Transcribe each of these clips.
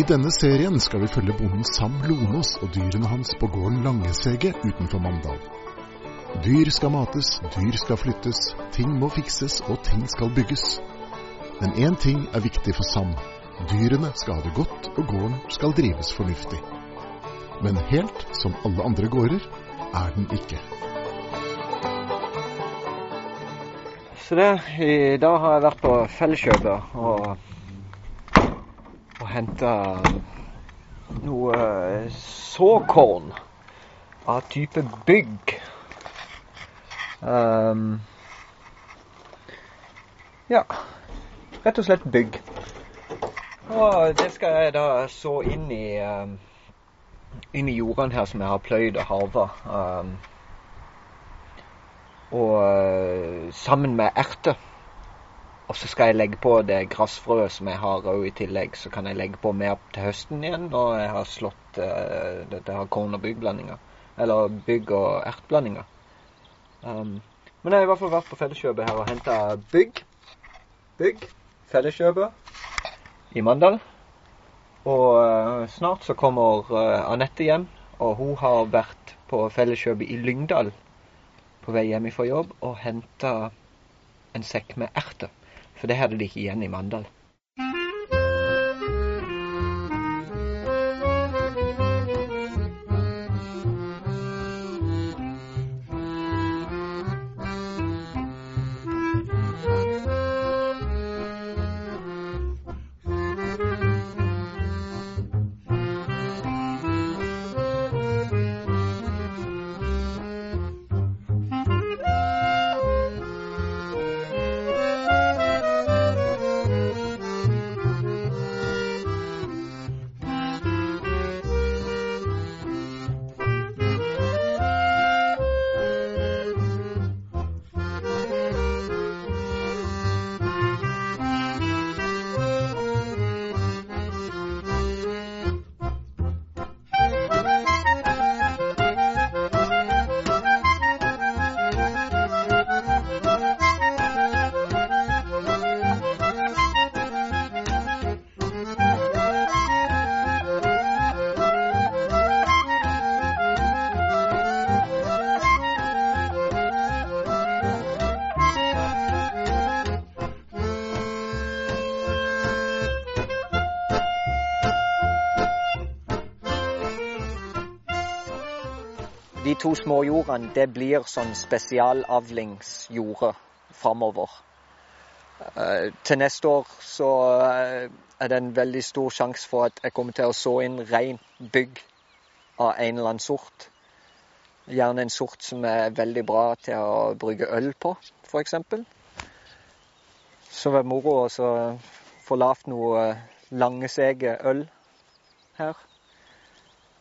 I denne serien skal vi følge bonden Sam Lonås og dyrene hans på gården Langesege utenfor Mandal. Dyr skal mates, dyr skal flyttes, ting må fikses og ting skal bygges. Men én ting er viktig for Sam. Dyrene skal ha det godt, og gården skal drives fornuftig. Men helt som alle andre gårder er den ikke. Så det, I dag har jeg vært på Felleskjøpet og, henta noe eh, såkorn av type bygg. Um, ja, rett og slett bygg. Og det skal jeg da så inn i, um, inn i jordene her som jeg har pløyd og harva. Um, og uh, sammen med erter. Og så skal jeg legge på det gressfrøet som jeg har òg i tillegg. Så kan jeg legge på mer til høsten igjen når jeg har slått uh, dette her korn- og byggblandinger. Eller bygg- og ertblandinger. Um, men jeg har i hvert fall vært på Felleskjøpet her og henta bygg. Bygg. Felleskjøpet i Mandal. Og uh, snart så kommer uh, Anette hjem, og hun har vært på Felleskjøpet i Lyngdal på vei hjem fra jobb og henta en sekk med erter. For det hadde de ikke igjen i Mandal. De to småjordene det blir sånn spesialavlingsjordet framover. Eh, til neste år så eh, er det en veldig stor sjanse for at jeg kommer til å så inn rent bygg av en eller annen sort. Gjerne en sort som er veldig bra til å brygge øl på, f.eks. Så det er moro å få lagd noe langesege øl her.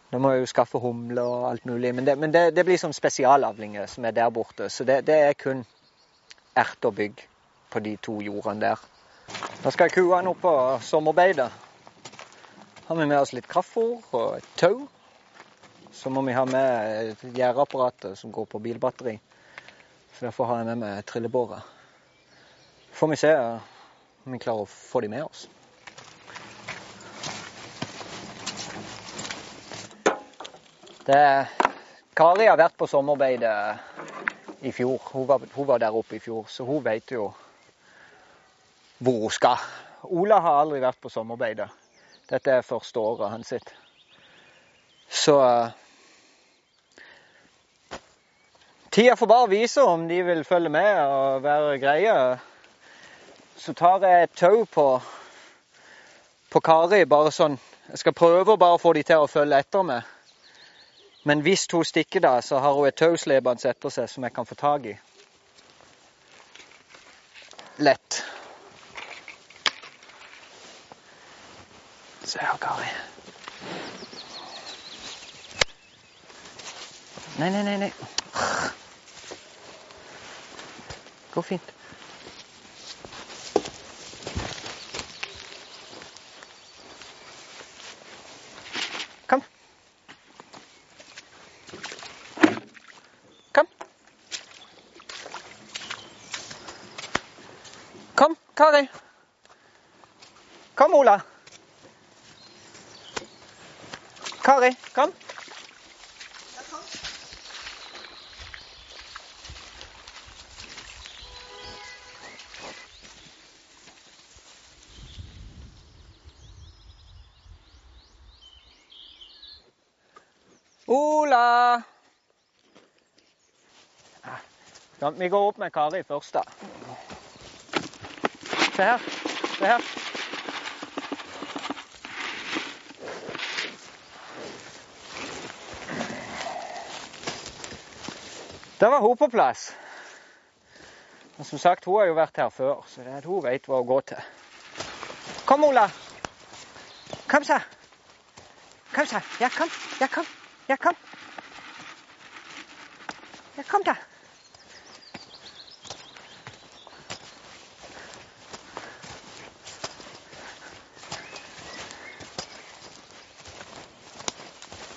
Da må jeg jo skaffe humle og alt mulig. Men det, men det, det blir sånn spesialavlinger som er der borte. Så det, det er kun ert og bygg på de to jordene der. Da skal kuene opp på sommerbeite. Har vi med oss litt kraftfôr og et tau. Så må vi ha med gjerdeapparatet som går på bilbatteri. Så derfor har jeg med meg trillebåret. Får vi se om vi klarer å få de med oss. Det, Kari har vært på sommerbeide i fjor. Hun var, hun var, der oppe i fjor, så hun vet jo hvor hun skal. Ola har aldri vært på sommerbeide. Dette er første året hans sitt. Så Tida får bare vise om de vil følge med og være greie. Så tar jeg et tau på, på Kari, bare sånn Jeg skal prøve å bare få de til å følge etter meg. Men hvis hun stikker da, så har hun et tau slepende etter seg som jeg kan få tak i. Lett. Se her, Kari. Nei, nei, nei. nei. Går fint. Kom. Kom, Kari. Kom, Ola. Kari, kom. Ola! Vi går opp med Kari først, da. Se her. Se her. Der var hun på plass. Og som sagt, hun har jo vært her før, så det er at hun vet hva å gå til. Kom, Ola. Kom, sa. Kom, sa. Ja, kom. Ja, kom. Ja, kom. Ja, kom, da.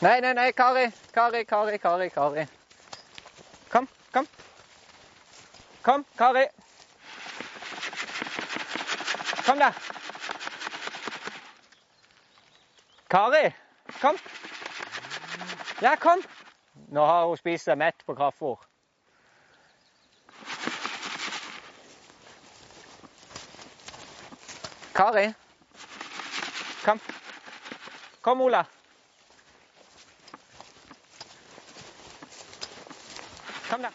Nei, nei, nei, Kari. Kari, Kari, Kari, Kari. Kom, kom. Kom, Kari. Kom, da. Kari, kom. Ja, kom. Nå har hun spist seg mett på kraftfôr. Kari. Kom. Kom, Ola. Kom, da.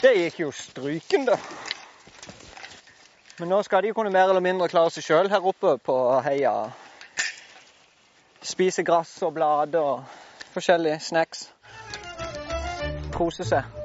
Det gikk jo strykende. Men nå skal de kunne mer eller mindre klare seg sjøl her oppe på heia. Spise gress og blader og forskjellige snacks. Kose seg.